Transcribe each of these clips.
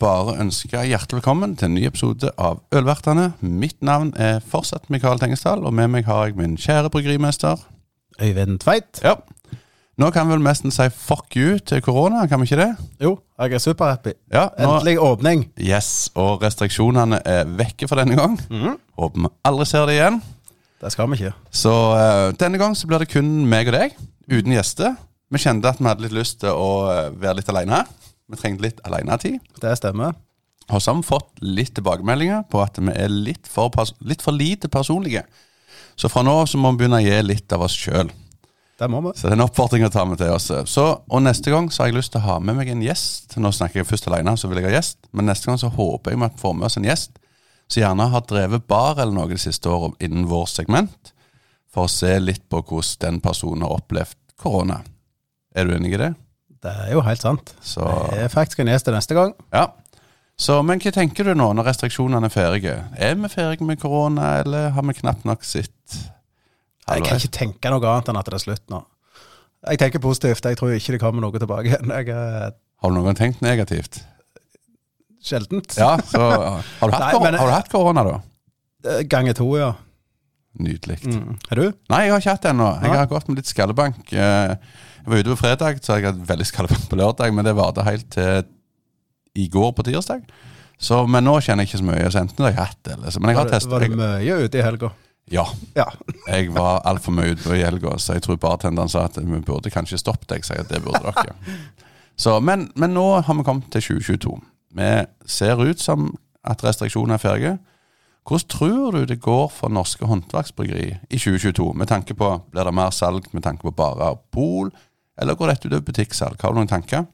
bare ønske hjertelig velkommen til en ny episode av Ølvertene. Mitt navn er fortsatt Mikael Tengesdal, og med meg har jeg min kjære bryggerimester. Øyvind Tveit. Ja. Nå kan vi vel nesten si fuck you til korona, kan vi ikke det? Jo, jeg er superhappy. Ja, nå, Endelig åpning. Yes, og restriksjonene er vekke for denne gang. Håper vi aldri ser det igjen. Det skal vi ikke. Så uh, denne gang så blir det kun meg og deg, uten gjester. Vi kjente at vi hadde litt lyst til å eh, være litt alene. Vi trengte litt alenetid. Det stemmer. Og så har vi fått litt tilbakemeldinger på at vi er litt for, litt for lite personlige. Så fra nå av så må vi begynne å gi litt av oss sjøl. Det må vi. Så det er en oppfordring å ta med til oss. Så, og neste gang så har jeg lyst til å ha med meg en gjest. Nå snakker jeg først alene, så vil jeg ha gjest. Men neste gang så håper jeg vi får med oss en gjest som gjerne har drevet bar eller noe det siste året innen vår segment, for å se litt på hvordan den personen har opplevd korona. Er du enig i det? Det er jo helt sant. Så, Det er faktisk skal nese til neste gang. ja. Så, men hva tenker du nå når restriksjonene er ferdige? Er vi ferdige med korona, eller har vi knapt nok sett Jeg kan ikke tenke noe annet enn at det er slutt nå. Jeg tenker positivt. Jeg tror ikke det kommer noe tilbake igjen. Jeg Har du noen gang tenkt negativt? sjeldent. Ja, så Har du hatt, Nei, men- har du hatt korona, da? Gange Ganger to, ja. Nydelig. Mm. Er du? Nei, jeg har ikke hatt det ennå. Jeg har gått med litt skallebank. Eh, Jeg var ute på fredag, så jeg hadde veldig skallebank på lørdag, men det varte helt til i går på tirsdag. Så, men nå kjenner jeg ikke så mye. Så enten har jeg hatt det, eller så. Men jeg har testet. var du mye ute i helga? ja. Ja. Jeg var altfor mye ute i helga, så jeg tror bartenderen sa at vi burde kanskje stoppe deg. Så jeg at det burde dere. Så, men, men nå har vi kommet til 2022. Vi ser ut som at restriksjonene er ferdige. Hvordan tror du det går for norske håndverksbryggeri i 2022? Med tanke på, Blir det mer salg med tanke på barer og pol, eller går dette utover butikksalg? Har du noen tanker?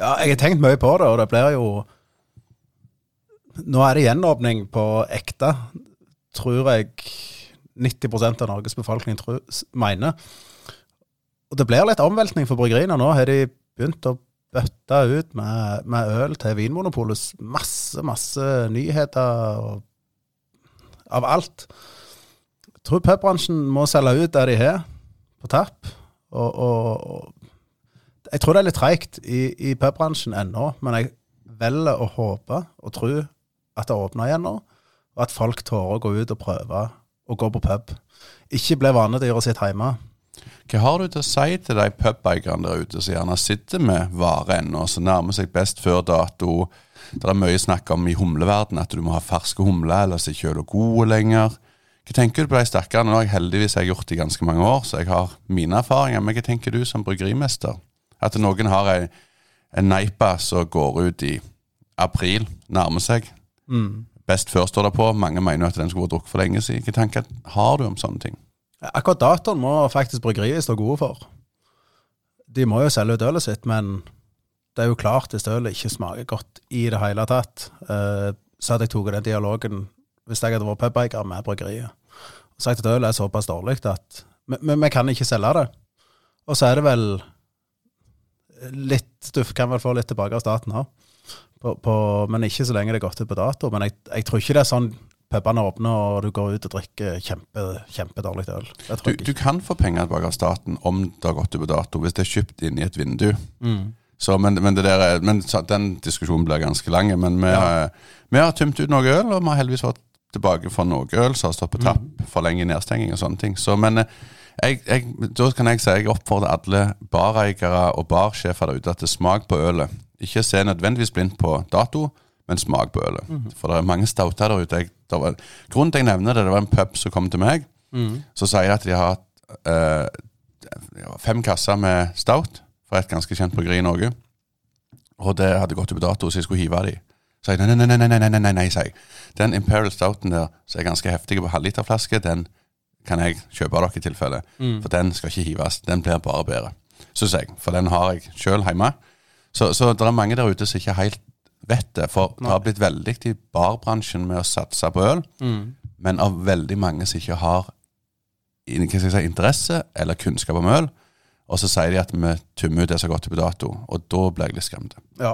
ja, jeg har tenkt mye på det, og det blir jo Nå er det gjenåpning på ekte, tror jeg 90% av Norges befolkning tror, mener. Og det blir litt omveltning for bryggeriene. Nå har de begynt å bøtte ut med, med øl til Vinmonopolet. Masse, masse nyheter og, av alt. Jeg tror pubbransjen må selge ut det de har, på tapp. Og, og, og jeg tror det er litt treigt i, i pubbransjen ennå, men jeg velger å håpe og tro at det åpner igjen nå, og at folk tårer å gå ut og prøve å gå på pub. Ikke bli vanedyret sitt hjemme. Hva har du til å si til de pubikerne der ute som gjerne sitter med vare ennå, som nærmer seg best før dato? Det er mye snakk om i humleverden at du må ha ferske humler, ellers er ikke øla gode lenger. Hva tenker du på de stakkarene? Nå har jeg heldigvis jeg gjort det i ganske mange år, så jeg har mine erfaringer. Men hva tenker du som bryggerimester? At noen har ei, en neipa som går ut i april, nærmer seg. Best før står det på. Mange mener at den skulle vært drukket for lenge siden. Hvilke tanker har du om sånne ting? Akkurat datoen må faktisk bryggeriet stå gode for. De må jo selge ut ølet sitt, men det er jo klart hvis ølet ikke smaker godt i det hele tatt, eh, så hadde jeg tatt den dialogen hvis jeg hadde vært pubiker med bryggeriet. Og sagt at ølet er såpass dårlig at vi, vi, kan ikke selge det. Og så er det vel litt Du kan vel få litt tilbake av staten òg, men ikke så lenge det er gått ut på dato. Men jeg, jeg tror ikke det er sånn pubene åpner og du går ut og drikker kjempe, kjempedårlig øl. Du, du kan få penger tilbake av staten om det har gått ut på dato, hvis det er kjøpt inn i et vindu. Mm. Så, men, men, er- men den diskusjonen blir ganske lang. Men vi, har- vi har tømt ut noe øl, og vi har heldigvis fått tilbake for noe øl som har stått på tapp for lenge i nedstenging og sånne ting. Så, men eh, jeg, jeg, da kan jeg si jeg oppfordrer alle bareiere og barsjefer der ute til smak på ølet. Ikke se nødvendigvis blindt på dato, men smak på ølet. For det er mange stouter der ute. Var, grunnen til jeg nevner det, det var en pub som kom til meg. Så sier jeg at de har hatt eh, fem kasser med stout fra et ganske kjent bryggeri i Norge. Og det hadde gått ut på dato, så jeg skulle hive de. Så jeg nei, nei, nei, nei, nei, nei, nei, nei, nei, sier jeg. Den Imperial Stouten der, som er ganske heftig på halvliterflaske, den kan jeg kjøpe av dere i tilfelle. For den skal ikke hives. Den blir bare bedre, syns jeg. For den har jeg sjøl hjemme. Så, så det er mange der ute som ikke helt vet det. For det har blitt veldig i barbransjen med å satse på øl, men av veldig mange som ikke har hva skal jeg si, interesse eller kunnskap om øl. Og så sier de at vi tømmer ut det som har gått ut på dato, og da blir jeg litt skremt. Ja.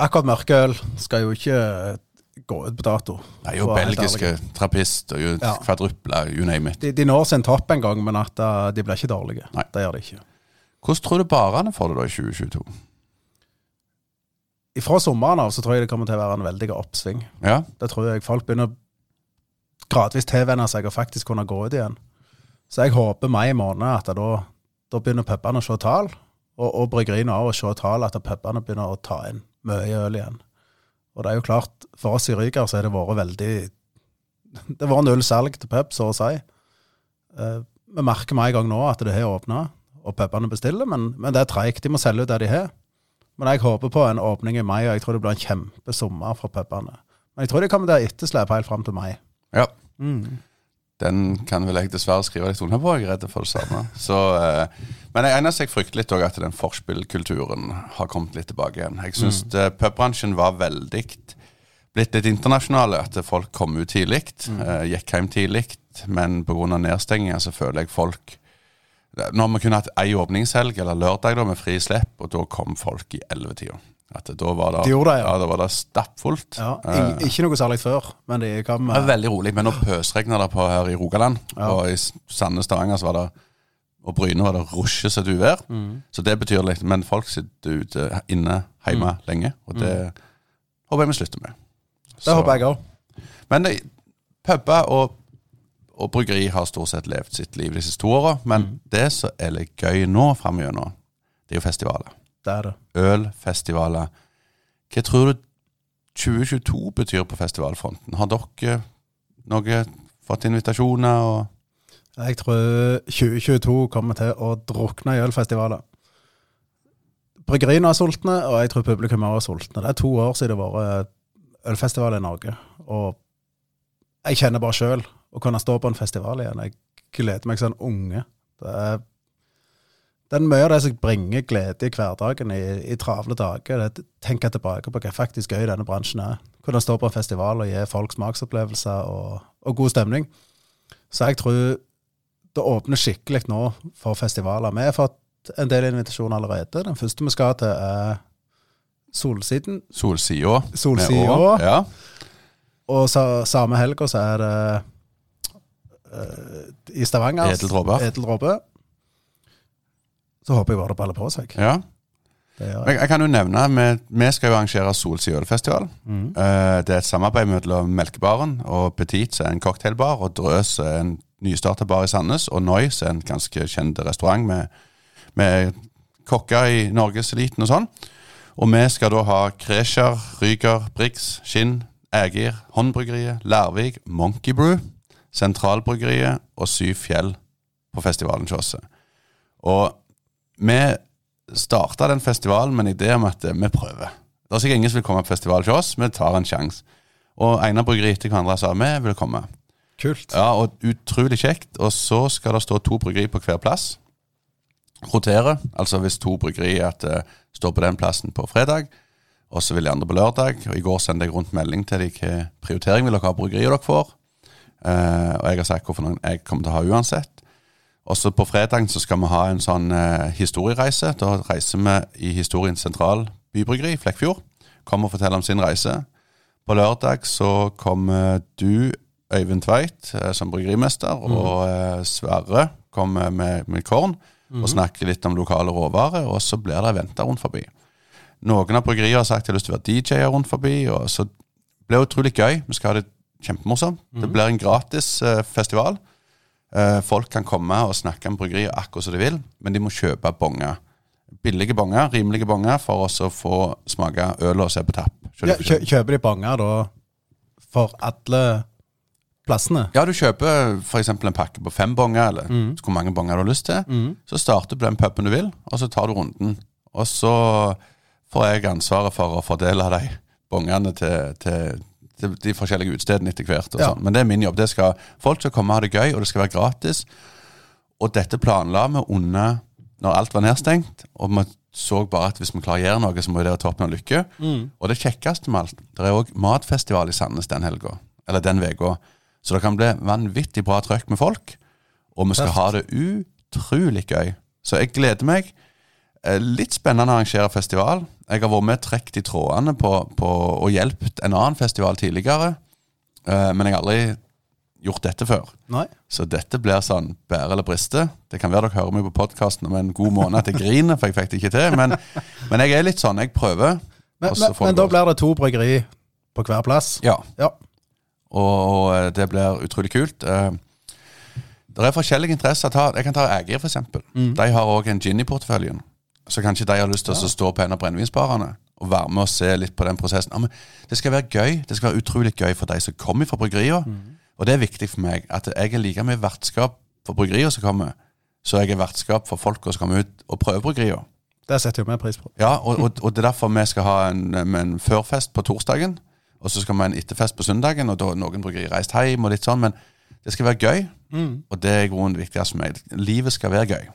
Akkurat mørkeøl skal jo ikke gå ut på dato. Er jo belgiske ærlig. trappist og jo Ja. kvadrupler, you name it. De, de når sin topp en gang, men at uh, de blir ikke dårlige. Nei. Det gjør de ikke. Hvordan tror du barene får det da i 2022? Fra sommeren av så tror jeg det kommer til å være en veldig oppsving. Ja. Det tror jeg folk begynner gradvis tilvenne seg og faktisk kunne gå ut igjen. Så jeg håper mai måned at da, da begynner pubene å se tall, og, og bryggeriene òg å se tall, at pubene begynner å ta inn mye øl igjen. Og det er jo klart, for oss i Ryger så har det vært veldig Det vært null salg til pub, så å si. Eh, vi merker med en gang nå at det har åpna, og pubene bestiller, men, men det er treigt. De må selge ut det de har. Men jeg håper på en åpning i mai, og jeg tror det blir en kjempesommer for pubene. Men jeg tror de kommer til å etterslep helt fram til mai. ja. Den kan vel jeg dessverre skrive litt under på. Jeg er redd for det samme. Så, eh, men det eneste jeg frykter litt, er at den forspillkulturen har kommet litt tilbake igjen. Jeg syns mm. pubbransjen var veldig blitt litt internasjonale. At folk kom ut tidlig, eh, gikk hjem tidlig. Men pga. nedstenginga så føler jeg folk Når vi kunne hatt ei åpningshelg eller lørdag da med frislipp, og da kom folk i ellevetida. At da var det, De det, ja. ja. da var det stappfullt. Ja, ing- ikke noe særlig før, men det kom Det er veldig rolig, men nå pøsregner det på her i Rogaland. Og i Sandnes Stavanger så var det Og Bryne var det rusjes et uvær. Mm. Så det betyr litt Men folk sitter ute inne hjemme lenge, og det håper jeg vi slutter med. Så. Det håper jeg òg. Men puber og, og bryggeri har stort sett levd sitt liv de siste to åra. Men Mm. det som er litt gøy nå framover, det er jo festivaler. Det er det. Ølfestivaler. Hva tror du 2022 betyr på festivalfronten? Har dere noe fått invitasjoner? og Jeg tror 2022 kommer til å drukne i ølfestivaler. Bryggeriene er sultne, og jeg tror publikum er sultne. Det er to år siden det har vært ølfestival i Norge. Og jeg kjenner bare sjøl å kunne stå på en festival igjen. Jeg gleder meg som en unge. Det er, det er mye av det som bringer glede i hverdagen i, i travle dager. Det tenke tilbake på hva faktisk gøy denne bransjen er. Kunne stå på en festival og gi folk smaksopplevelser og, og god stemning. Så jeg tror det åpner skikkelig nå for festivaler. Vi har fått en del invitasjoner allerede. Den første vi skal til, er Solsiden. Solsida? Solsida. Ja. Og så, samme helga så er det uh, i Stavanger. Edel Dråpe. Så håper jeg bare det baller på seg. ja. Jeg. Jeg, kan jo nevne, vi, vi skal jo arrangere Solsida ølfestival. Mhm. Eh, det er et samarbeid mellom Melkebaren og Petit, som er en cocktailbar, og Drøs er en nystarta bar i Sandnes, og Nois er en ganske kjent restaurant med, med kokker i norgeseliten og sånn. Og vi skal da ha Krescher, Ryger, Brix, Skinn, Ægir, Håndbryggeriet, Lærvik, Monkey Brew, Sentralbryggeriet og Syv Fjell på festivalen hos oss. Og vi starta den festivalen med en idé om at eh, vi prøver. Det er sikkert ingen som vil komme på festival til oss, vi tar en sjanse. Og Einar Bryggeri etter hverandre sa vi vil komme. Kult. Ja, og Utrolig kjekt. Og så skal det stå to bryggeri på hver plass. Rotere. Altså hvis to bryggeri at, eh, står på den plassen på fredag, og så vil de andre på lørdag. Og I går sendte jeg rundt melding til dem hvilken prioritering vil dere ha bryggerier dere får. Eh, og jeg har sagt hvorfor noen jeg kommer til å ha uansett. Og så på fredagen så skal vi ha en sånn eh, historiereise. Da reiser vi i historiens sentral bybryggeri, Flekkfjord. Kommer og forteller om sin reise. På lørdag så kommer du, Øyvind Tveit, eh, som bryggerimester, og eh, Sverre kommer med, med korn og snakker litt om lokale råvarer. Og så blir det eventer rundt forbi. Noen av bryggeriene har sagt de har lyst til å være DJ-er rundt forbi, og så blir det utrolig gøy. Vi skal ha det kjempemorsomt. Det blir en gratis eh, festival. Eh, folk kan komme og snakke om bryggerier akkurat som de vil, men de må kjøpe bonger. Billige bonger, rimelige bonger, for oss å få smake øl og se på tapp. Ja, kjøper de bonger da for alle plassene? Ja, du kjøper f.eks. en pakke på fem bonger, eller Mm. hvor mange bonger du har lyst til. Så starter du på den puben du vil, og så tar du runden. Og så får jeg ansvaret for å fordele de bongene til, til, til de forskjellige utstedene etter hvert. Ja. sånn. Men det er min jobb. Det skal, folk skal komme og ha det gøy, og det skal være gratis. Og dette planla vi under når alt var nedstengt, og vi så bare at hvis vi klarer å gjøre noe, så må det være toppen av lykke. Og det kjekkeste med alt, det er òg matfestival i Sandnes den helga, eller den uka. Så det kan bli vanvittig bra trøkk med folk, og vi skal Tøft. ha det utrolig gøy. Så jeg gleder meg. Eh, Litt spennende å arrangere festival. Jeg har vært med og trukket i trådene på, på og hjulpet en annen festival tidligere, eh, men jeg har aldri gjort dette før. Nei. Så dette blir sånn bære eller briste. Det kan være dere hører meg på podkasten om en god måned at jeg griner, for jeg fikk det ikke til. Men, men jeg er litt sånn, jeg prøver. Men, men, men da blir det to bryggeri på hver plass? Ja. Ja. Og, eh, det blir utrolig kult. Det er forskjellige interesser. Jeg kan ta Ægir, eksempel. Mm. De har òg en gin i porteføljen. Så kanskje de har lyst til å stå på en av brennevinsbarene og være med og se litt på den prosessen. Ja, men det skal være gøy. Det skal være utrolig gøy for de som kommer fra bryggeria. Mm. Og det er viktig for meg at jeg er like mye vertskap for bryggeria som kommer, så jeg er vertskap for folka som kommer ut og prøver bryggeria. Det setter jo vi pris på. Ja, og, og, og det er derfor vi skal ha en, en førfest på torsdagen, og så skal vi ha en etterfest på søndagen, og da har noen bryggeri reist hjem, og litt sånn, men det skal være gøy, og det er i grunnen viktigst for meg. Livet skal være gøy.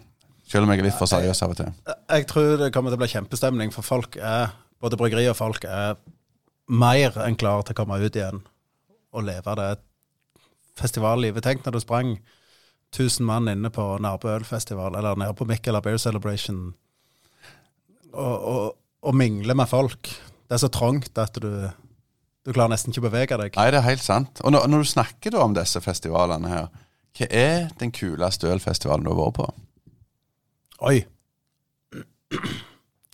Selv om jeg er litt for seriøs av og til. Jeg tror det kommer til å bli kjempestemning, for folk er, både bryggeri og folk er mer enn klare til å komme ut igjen og leve det festivallivet. Tenk når du sprang 1000 mann inne på Nærbø ølfestival, eller nede på Mikkela Beer Celebration, og, og, og mingle med folk. Det er så trangt at du, du klarer nesten ikke å bevege deg. Nei, det er helt sant. Og når, når du snakker da om disse festivalene her, hva er den kuleste ølfestivalen du har vært på? Oi!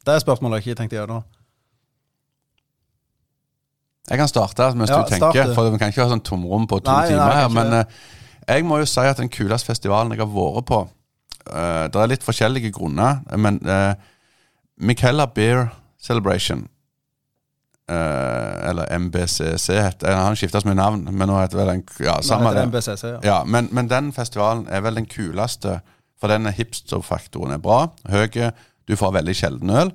Det er spørsmålet jeg ikke tenkte gjennom. Jeg kan starte mens Ja, du tenker, starte. du. for vi kan ikke ha sånn tomrom på to Nei, nei, timer her. Men uh, jeg må jo si at den kuleste festivalen jeg har vært på uh, Det er litt forskjellige grunner, men uh, Michaela Beer Celebration eh, Eller MBCC heter Han har skifta så mye navn, men nå heter vel den Ja, samme nei, det det. MBCC, ja. Ja, men, men den festivalen er vel den kuleste, for den hipster-faktoren er bra. Høy, du får veldig sjelden øl.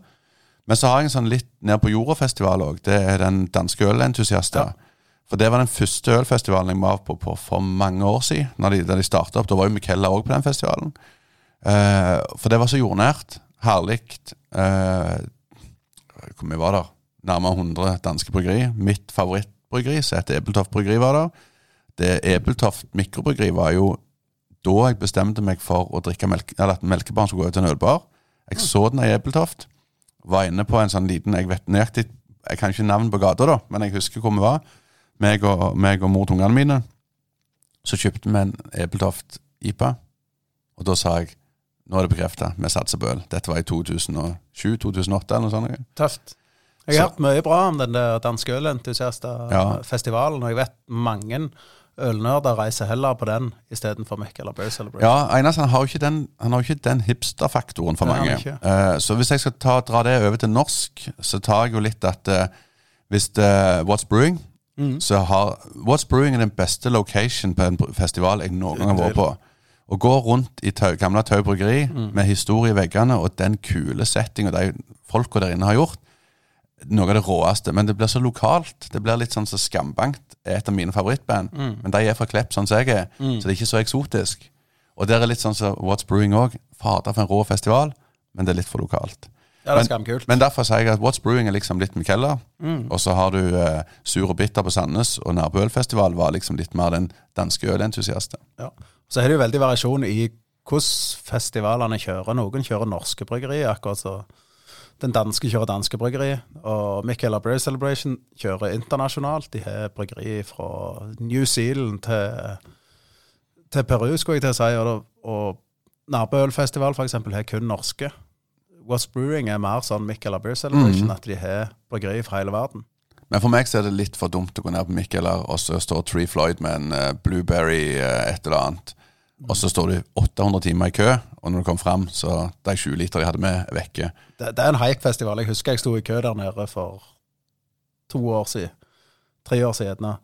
Men så har jeg en sånn litt ned på jorda-festival òg. Det er den danske ølentusiaster. For det var den første ølfestivalen jeg var på, på for mange år siden. Når de, da de starta opp. Da var jo Miquella òg på den festivalen. Eh, for det var så jordnært. Herlig. Eh, hvor mye var det? Nærmere 100 danske bryggeri. Mitt favorittbryggeri, som heter Ebeltoft bryggeri, var der. Det Ebeltoft mikrobryggeri var jo da jeg bestemte meg for å drikke melke, eller at melkebarn skulle gå ut til en ølbar. Jeg så den i Ebeltoft. Var inne på en sånn liten Jeg vet nøyaktig Jeg kan ikke navn på gata, da, men jeg husker hvor vi var. Meg og, meg og mor til ungene mine. Så kjøpte vi en Ebeltoft IPA, og da sa jeg nå er det bekrefta, vi satser på øl. Dette var i 2007-2008 eller noe sånt. Tøft. Jeg har hørt mye bra om den der danske Ja. og jeg vet mange ølnerder reiser heller på den istedenfor Mick eller Bear Celebration. Ja, Einas han har jo ikke den, han har jo ikke den hipster-faktoren for mange. Uh. Så hvis jeg skal ta, dra det over til norsk, så tar jeg jo litt at uh, hvis det What's Brewing Mm. så har What's Brewing er den beste location på en festival jeg noen gang har vært på. Å gå rundt i tøy, gamle Tau bryggeri Mm. med historie i veggene og den kule settinga de folka der inne har gjort, noe av det råeste. Men det blir så lokalt. Det blir litt sånn som Skambankt er et av mine favorittband. Mm. Men de er fra Klepp, sånn som jeg er, så det er ikke så eksotisk. Og der er litt sånn som What's Brewing òg. Fader for en rå festival, men det er litt for lokalt. Ja, det er skamkult. Men derfor sier jeg at What's Brewing er liksom litt Michaela. Mm. Og så har du eh, Sur og Bitter på Sandnes, og Nærbølfestival var liksom litt mer den danske ølentusiasten. Ja. Så er det jo veldig variasjon i hvordan festivalene kjører. Noen kjører norske bryggerier, akkurat så den danske kjører danske bryggeri. Og Michaela Beer Celebration kjører internasjonalt. De har bryggeri fra New Zealand til, til Peru, skulle jeg til å si. Og, og Naboølfestival eksempel har kun norske. What's Brewing er mer sånn Michaela Beer Celebration, at de har bryggeri fra hele verden. Men for meg så er det litt for dumt å gå ned på Michaela, og så står Tree Floyd med en eh, blueberry eh, et eller annet. Og så står du 800 timer i kø, og når du kom fram, så de 20 liter de hadde med, er vekke. Det, det er en hype-festival. Jeg husker jeg sto i kø der nede for to år siden. Tre år siden.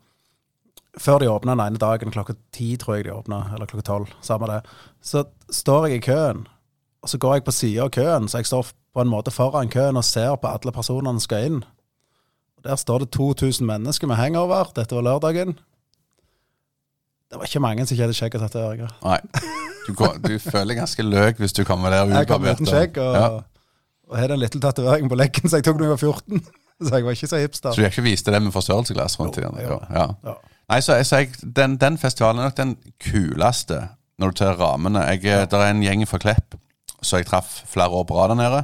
Før de åpna den ene dagen, klokka ti tror jeg de åpna, eller klokka tolv, samme det. Så står jeg i køen, og så går jeg på sida av køen, så jeg står på en måte foran køen og ser på alle personene som skal inn. Der står det 2000 mennesker med hangover. Dette var lørdagen. Det var ikke mange som ikke hadde skjegg og tatoveringer. Nei. Du, går, du føler ganske løk hvis du kommer der Jeg kom ubarbert. uten skjegg og, Ja. og hadde en liten tatovering på leggen som jeg tok da jeg var 14. Så jeg var ikke så hipster. Så du ikke viste det med forstørrelsesglass rundt i den? Ja. Ja. Nei, så, så jeg, den, den festivalen er nok den kuleste når du tar rammene. Jeg, Det er en gjeng fra Klepp så jeg traff flere år på rad der nede.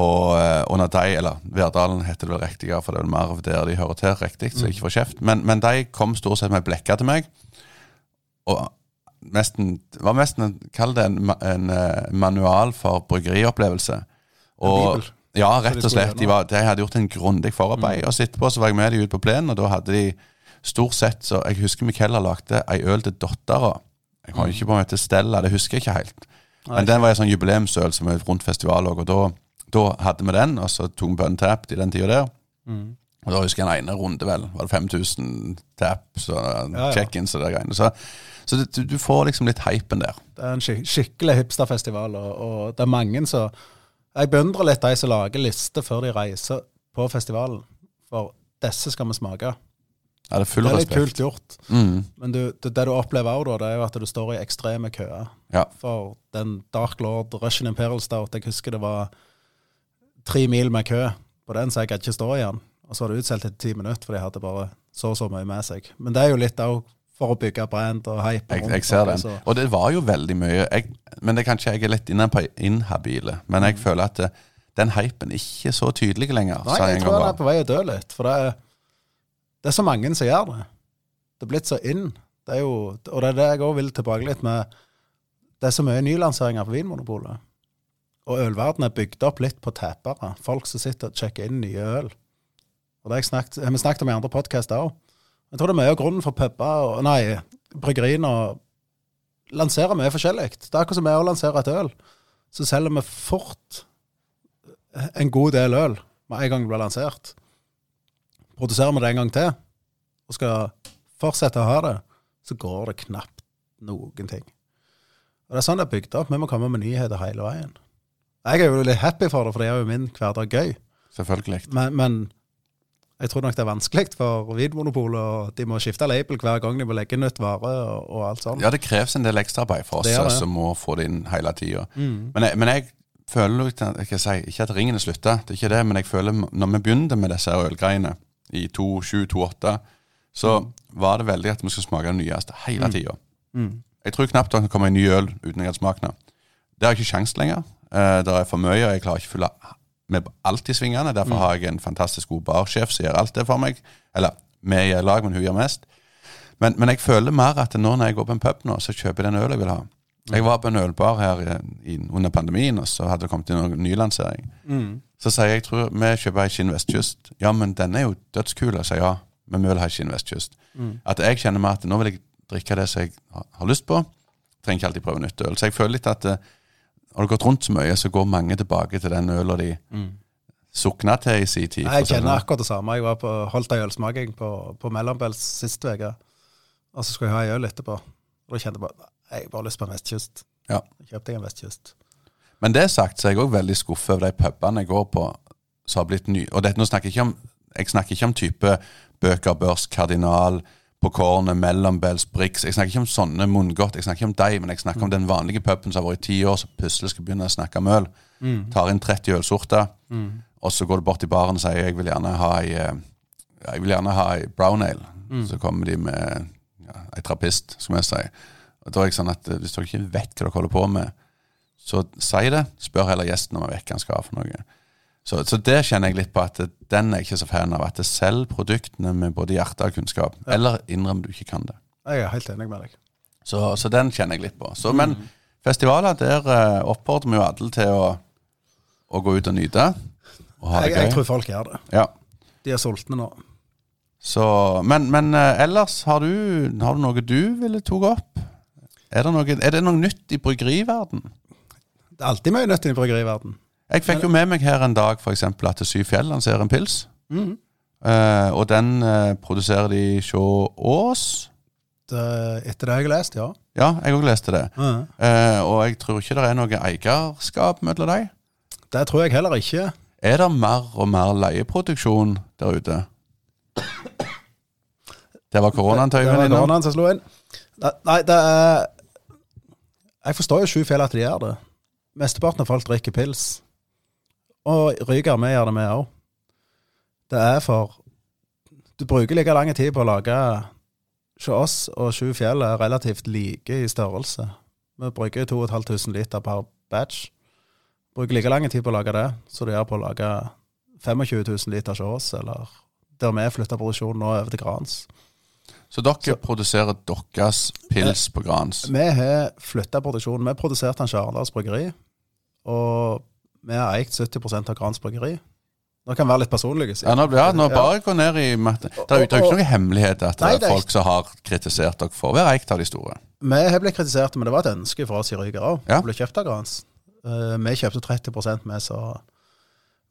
Og eh, under de, eller Verdalen heter det vel riktigere, for det er vel mer der de hører til, riktig, så jeg ikke får kjeft. Men, men de kom stort sett med blekka til meg. Og nesten, var nesten kall det en, en eh, manual for bryggeriopplevelse. Og. Ja, rett og slett. De, var, de hadde gjort en grundig forarbeid. Og så etterpå så var jeg med de ut på plenen, og da hadde de stort sett så Jeg husker Michaela lagde ei øl til dattera. Jeg har ikke på en måte Stella, det husker jeg ikke helt. Men den var en sånn jubileumsøl som er rundt festival òg, og da, da hadde vi den, og så tok vi Bun Tapped i den tida der. Mm. Og da husker jeg en ene runde, vel. Var det 5000 taps og ja. check-ins og det greiene. Så, så du, du får liksom litt hypen der. Det er en skik skikkelig hipsterfestival, og, og det er mange som Jeg beundrer litt de som lager lister før de reiser på festivalen. For disse skal vi smake. Ja, det er Det er litt respekt. kult gjort. Mm, Men du, det, det du opplever òg, det er jo at du står i ekstreme køer. ja. For den Dark Lord Russian Imperial Stout, jeg husker det var tre mil med kø på den, så jeg gadd ikke stå igjen. Og så var det utsolgt etter ti minutter, for de hadde bare så og så mye med seg. Men det er jo litt òg for å bygge brand og hype. Jeg, jeg ser den. så- Og det var jo veldig mye jeg, Men det er kanskje jeg er litt inne på inhabile. Men jeg føler at det, den hypen er ikke så tydelig lenger. Nei, jeg, jeg tror den er på vei å dø litt. For det er, det er så mange som gjør det. Det er blitt så inn. Det er jo, og det er det jeg òg vil tilbake litt med. Det er så mye nylanseringer på Vinmonopolet. Og ølverdenen er bygd opp litt på tapere. Folk som sitter og sjekker inn nye øl. Og det har vi snakket om i andre podkaster òg. Jeg tror det er mye av grunnen for puber og nei, bryggeriene og lansere mye forskjellig. Det er akkurat som vi å lansere et øl. Så selger vi fort en god del øl med en gang det blir lansert. Produserer vi det en gang til, og skal fortsette å ha det, så går det knapt noen ting. Og Det er sånn det er bygd opp. Vi må komme med nyheter hele veien. Jeg er jo litt happy for det, for det gjør jo min hverdag gøy. Selvfølgelig. Men, men jeg tror nok det er vanskelig for Vinmonopolet, og de må skifte label hver gang de må legge nytt vare og, og alt sånt. Ja, det kreves en del ekstraarbeid for oss som må få det inn hele tida. Mm. Men, men jeg føler jeg si, ikke at ringen er slutta, det er ikke det, men jeg føler når vi begynte med disse ølgreiene i 2007-2008, så var det veldig at vi skulle smake det nyeste hele tida. Mm. Jeg tror knapt det kan komme en ny øl uten jeg har smakt den. Det har jeg ikke sjans lenger. Eh, det er for mye, og jeg klarer ikke å fylle med er alltid svingende. Derfor har jeg en fantastisk god barsjef som gjør alt det for meg. Eller vi er i lag, men hun gjør mest. Men, men jeg føler mer at nå når jeg går på en pub nå, så kjøper jeg den ølen jeg vil ha. Jeg var på en ølbar her i, under pandemien, og så hadde det kommet inn en nylansering. Mm. Så sier jeg jeg tror vi kjøper ei Skinn Vestkyst. Ja, men den er jo dødskul. Jeg sier ja, men vi vil ha Skinn Vestkyst. Mm. At jeg kjenner meg at nå vil jeg drikke det som jeg har- har lyst på. Trenger ikke alltid prøve nytt øl. Så jeg føler litt at eh, har det gått rundt så mye, så går mange tilbake til den øla de sukna til i sin tid. Nei, Jeg kjenner sånn. akkurat det samme. Jeg var på, holdt ei ølsmaking på, på Mellombels sist uke. Og så skulle jeg ha ei øl etterpå. Og da kjente jeg bare jeg bare lyst på en vestkyst. Ja. Jeg kjøpte jeg en vestkyst. Men det sagt, så er jeg òg veldig skuffet over de pubene jeg går på som har blitt nye. Og dette, nå snakker jeg ikke om jeg snakker ikke om type Bøker, Børs, Kardinal, På Kornet, Mellombels, Brix. Jeg snakker ikke om sånne munngodt. Jeg snakker ikke om deg, men jeg snakker om den vanlige puben som har vært i ti år, som plutselig skal begynne å snakke om øl. Tar inn 30 ølsorter, og så går du bort i baren og sier jeg vil gjerne ha ei, eh, jeg vil gjerne ha ei brown ale. Så kommer de med ja, ei trappist, skal vi si. Og da er jeg sånn at eh, Hvis dere ikke vet hva dere holder på med, så si det. Spør heller gjesten om hva han skal ha for noe. Så, så det kjenner jeg litt på at den er jeg ikke så fan av. At det selger produktene med både hjerte og kunnskap. Eller innrøm du ikke kan det. Jeg er helt enig med deg. Så, så den kjenner jeg litt på. Så, Men festivaler, der eh, oppfordrer vi jo alle til å, å gå ut og nyte. Og ha det Jeg, jeg tror folk gjør det. Ja. De er sultne nå. Så, men men eh, ellers, har du, har du noe du ville tatt opp? Er det, noe, er det noe nytt i bryggeriverden? Det er alltid mye nytt i bryggeriverden. Jeg fikk jo med meg her en dag eksempel, at Syv Fjell lanserer en pils. Mm. Uh, og den uh, produserer de hjå Ås. Det, etter det jeg har lest, ja. Ja, jeg òg leste det. Mm. Uh, og jeg tror ikke det er noe eierskap mellom dem. Det tror jeg heller ikke. Er det mer og mer leieproduksjon der ute? Det var koronaen, Tøyvind. var innom. koronaen som slo inn. Nei, det er Jeg forstår jo sju fjell at de gjør det. Mesteparten av folk drikker pils. Og ryker, vi gjør det, vi òg. Det er for Du bruker like lang tid på å lage Hos oss og Sju fjell er relativt like i størrelse. Vi bruker 2500 liter per batch. Bruker like lang tid på å lage det som du gjør på å lage 25 000 liter hos oss, eller der vi flytter produksjonen nå over til Grans. Så dere Så- produserer deres pils på Grans? Vi har flytta produksjonen. Vi produserte den til Arendals Bryggeri. Og vi har eid 70% av Grans bryggeri. Nå kan jeg være litt personlig. Ja, nå, ja, nå bare gå ned i matte. Det er jo er ikke noen hemmelighet at det er er folk som har kritisert dere for å være eikt av de store. Vi har blitt kritisert, men det var et ønske fra oss i Ryger òg. Ja. å bli kjøpt av Grans. Uh, vi kjøpte 30 vi som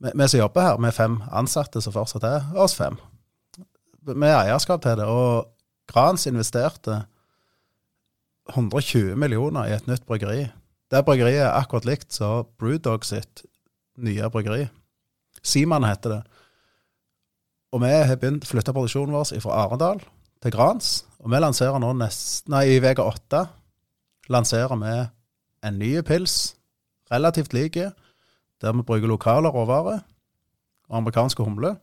vi, vi jobber her, med fem ansatte som fortsatt er oss fem. Vi har eierskap til det. Og Grans investerte 120 millioner i et nytt bryggeri. Det bryggeriet er akkurat likt som Brewdog sitt nye bryggeri. Siman heter det. Og vi har begynt å flytte produksjonen vår fra Arendal til Grans. Og vi lanserer nå nest, nei, i uke åtte lanserer vi en ny pils, relativt like, der vi bruker lokale råvarer og amerikanske humle.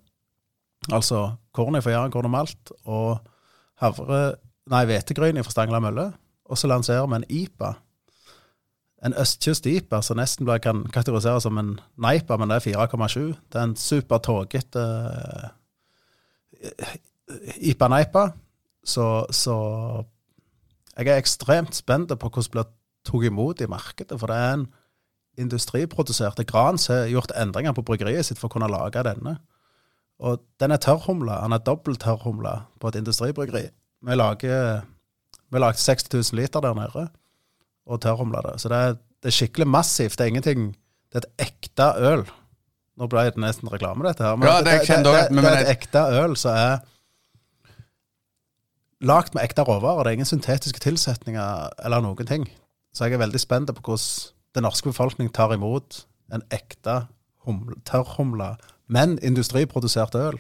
Altså korn fra Jæren, og malt, og havre, nei, hvetegryn fra Stangla mølle. Og så lanserer vi en IPA. En østkyst-IPA som nesten ble kan kategoriseres som en Neipa, men det er 4,7. Det er en supertågete uh, Ipa-Neipa. Så, så jeg er ekstremt spent på hvordan det blir tatt imot i markedet. For det er en industriproduserte gran som har gjort endringer på bryggeriet sitt for å kunne lage denne. Og den er tørrhumla. Den er dobbelt tørrhumla på et industribryggeri. Vi lager vi lagde 60 000 liter der nede, og tørrhumla det. Så det er, det er skikkelig massivt. Det er ingenting Det er et ekte øl. Nå ble det nesten reklame, dette her. Men Ja, det det, det, det, er et ekte øl som er lagd med ekte råvarer. Det er ingen syntetiske tilsetninger eller noen ting. Så jeg er veldig spent på hvordan den norske befolkning tar imot en ekte tørrhumla, men industriprodusert øl.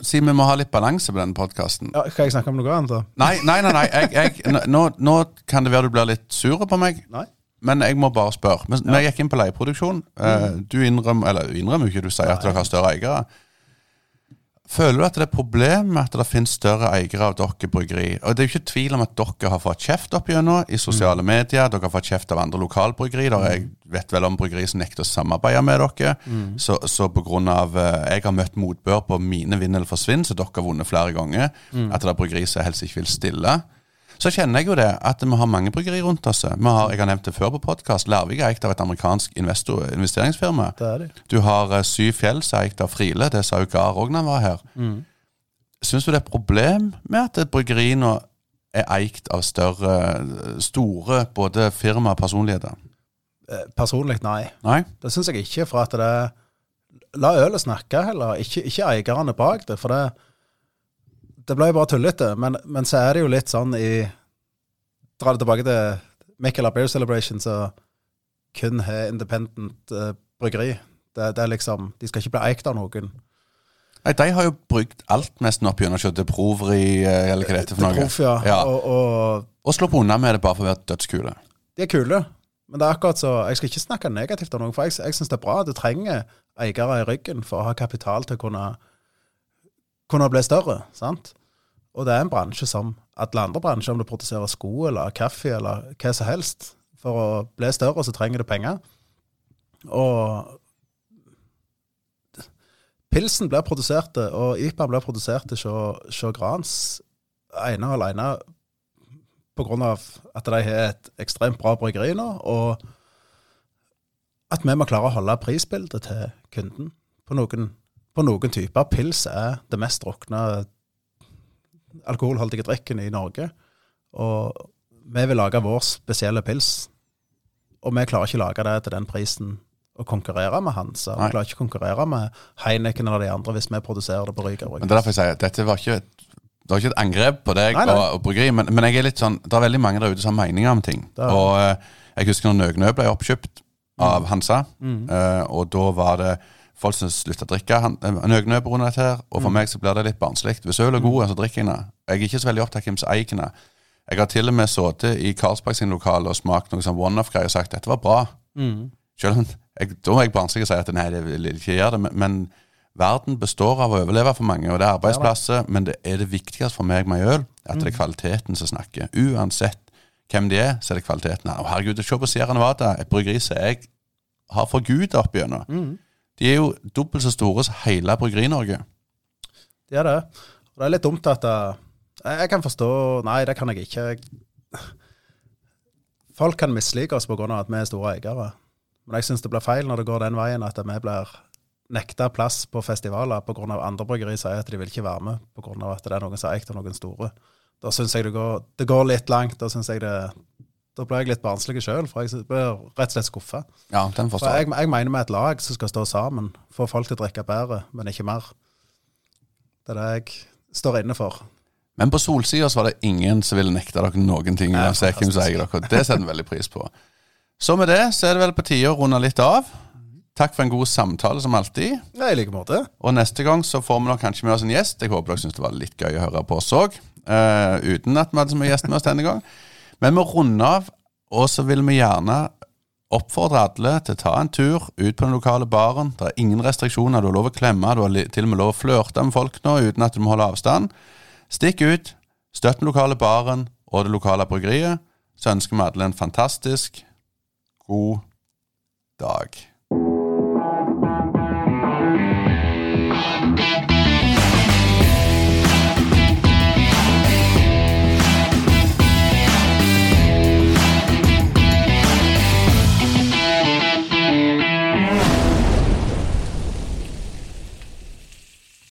Si vi må ha litt balanse på denne podkasten. Ja, skal jeg snakke om noe annet, da? Nei, nei, nei. nei. Jeg, jeg, nå, nå kan det være du blir litt sur på meg, Nei? men jeg må bare spørre. Men Når jeg gikk inn på leieproduksjon, eh, du innrømmer eller innrømmer ikke, du sier at dere har større eiere. Føler du at det er et problem med at det finnes større eiere av dere bryggeri? Og Det er jo ikke tvil om at dere har fått kjeft opp gjennom i sosiale medier. Dere har fått kjeft av andre lokalbryggeri. Der jeg vet vel om bryggeri som nekter å samarbeide med dere. Så, så på grunn av eh, Jeg har møtt motbør på mine vinn eller forsvinn, så dere har vunnet flere ganger. At det er bryggeri som helst ikke vil stille. Så kjenner jeg jo det at vi har mange bryggeri rundt oss. Vi har, jeg har nevnt det før på podkast. Larvik er eid av et amerikansk investor, investeringsfirma. Det er det. Du har uh, Syv fjell som er eid av Friele. Det sa jo Gar òg da han var her. Mm. Syns du det er et problem med at bryggeri nå er eid av større, store både firma og personligheter? Eh, Personlig, nei. Nei? Det syns jeg ikke, for at det La ølet snakke, heller. Ikke, ikke eierne bak det. For det Det ble jo bare tullete. Men, men så er det jo litt sånn i Dra det tilbake til Michael Beer Celebration, så kun har independent uh, bryggeri. Det, det er liksom De skal ikke bli eikt av noen. Nei, De har jo brukt alt nesten opp gjennom kjøttet Provri, eh, eller hva det heter for noe. Prof, ja. Ja. Og, og Og sluppet unna med det bare for å være dødskule. de er kule. Men det er akkurat så Jeg skal ikke snakke negativt om noen, for jeg, jeg syns det er bra. Du trenger eiere i ryggen for å ha kapital til å kunne, kunne bli større. sant? Og det er en bransje som alle andre bransjer, om du produserer sko eller kaffe eller hva som helst. For å bli større så trenger du penger. Og pilsen blir produsert, og IPA blir produsert hos Grans ene og alene av at de har et ekstremt bra bryggeri nå, og at vi må klare å holde prisbildet til kunden på noen, på noen typer. Pils er det mest drukne alkoholholdige drikken i Norge, og vi vil lage vår spesielle pils, og vi klarer ikke å lage det til den prisen å konkurrere med Hansa. Vi klarer ikke å konkurrere med Heineken eller de andre hvis vi produserer det på Ryger. Men det er derfor jeg sier at dette var ikke et, det var ikke et angrep på deg Nei, nei. og, og bryggeri, men, men jeg er litt sånn, det er veldig mange der ute som har meninger om ting. Er- Og eh, jeg husker når Nøgnø ble oppkjøpt av Hansa, Mm. eh, og da var det folk som slutter å drikke han- eh, på grunn av dette her, og Mm. for meg så blir det litt barnslig. Hvis øl er god, så drikker jeg den. Jeg er ikke så veldig opptatt av hvem som eier den. Jeg har til og med sittet i Carlsberg sin lokale og smakt noe sånn one-off-greier og sagt dette var bra. Mm. Selv om jeg, Da er jeg barnslig og sier at nei, det vil ikke gjøre det. Men, men verden består av å overleve for mange, og det er arbeidsplasser. Men det er det viktigste for meg med øl, at det er kvaliteten som snakker. Uansett hvem de er, så er det kvaliteten. Å, herregud, se på Sierra Nevada, et bryggeri som jeg har forguda opp gjennom. Mm. De er jo dobbelt så store som hele Bryggeri-Norge. Det er det. Og det er litt dumt at uh, jeg, kan forstå Nei, det kan jeg ikke. Folk kan mislike oss pga. at vi er store eiere. Men jeg syns det blir feil når det går den veien at vi blir nekta plass på festivaler pga. andre bryggeri sier at de vil ikke være med pga. at det er noen som er eikt av noen store. Da syns jeg det går, det går litt langt. Da synes jeg det da blir jeg litt barnslig sjøl, for jeg blir rett og slett skuffa. Ja, den For forstår jeg. jeg, jeg mener vi er et lag som skal stå sammen, få folk til å drikke bedre, men ikke mer. Det er det jeg står inne for. Men på Solsida så var det ingen som ville nekte dere noen ting. Nei, uansett hvem som eier dere. Det setter vi veldig pris på. Så med det så er det vel på tide å runde litt av. Takk for en god samtale, som alltid. Ja, I like måte. Og neste gang så får vi nok kanskje med oss en gjest. Jeg håper dere syns det var litt gøy å høre på oss òg. uten at vi hadde så mye gjest med oss denne gang. Men vi runder av, og så vil vi gjerne oppfordre alle til å ta en tur ut på den lokale baren. Det er ingen restriksjoner. Du har lov å klemme, du har til og med lov å flørte med folk nå uten at du må holde avstand. Stikk ut, støtt den lokale baren og det lokale bryggeriet. Så ønsker vi alle en fantastisk god dag.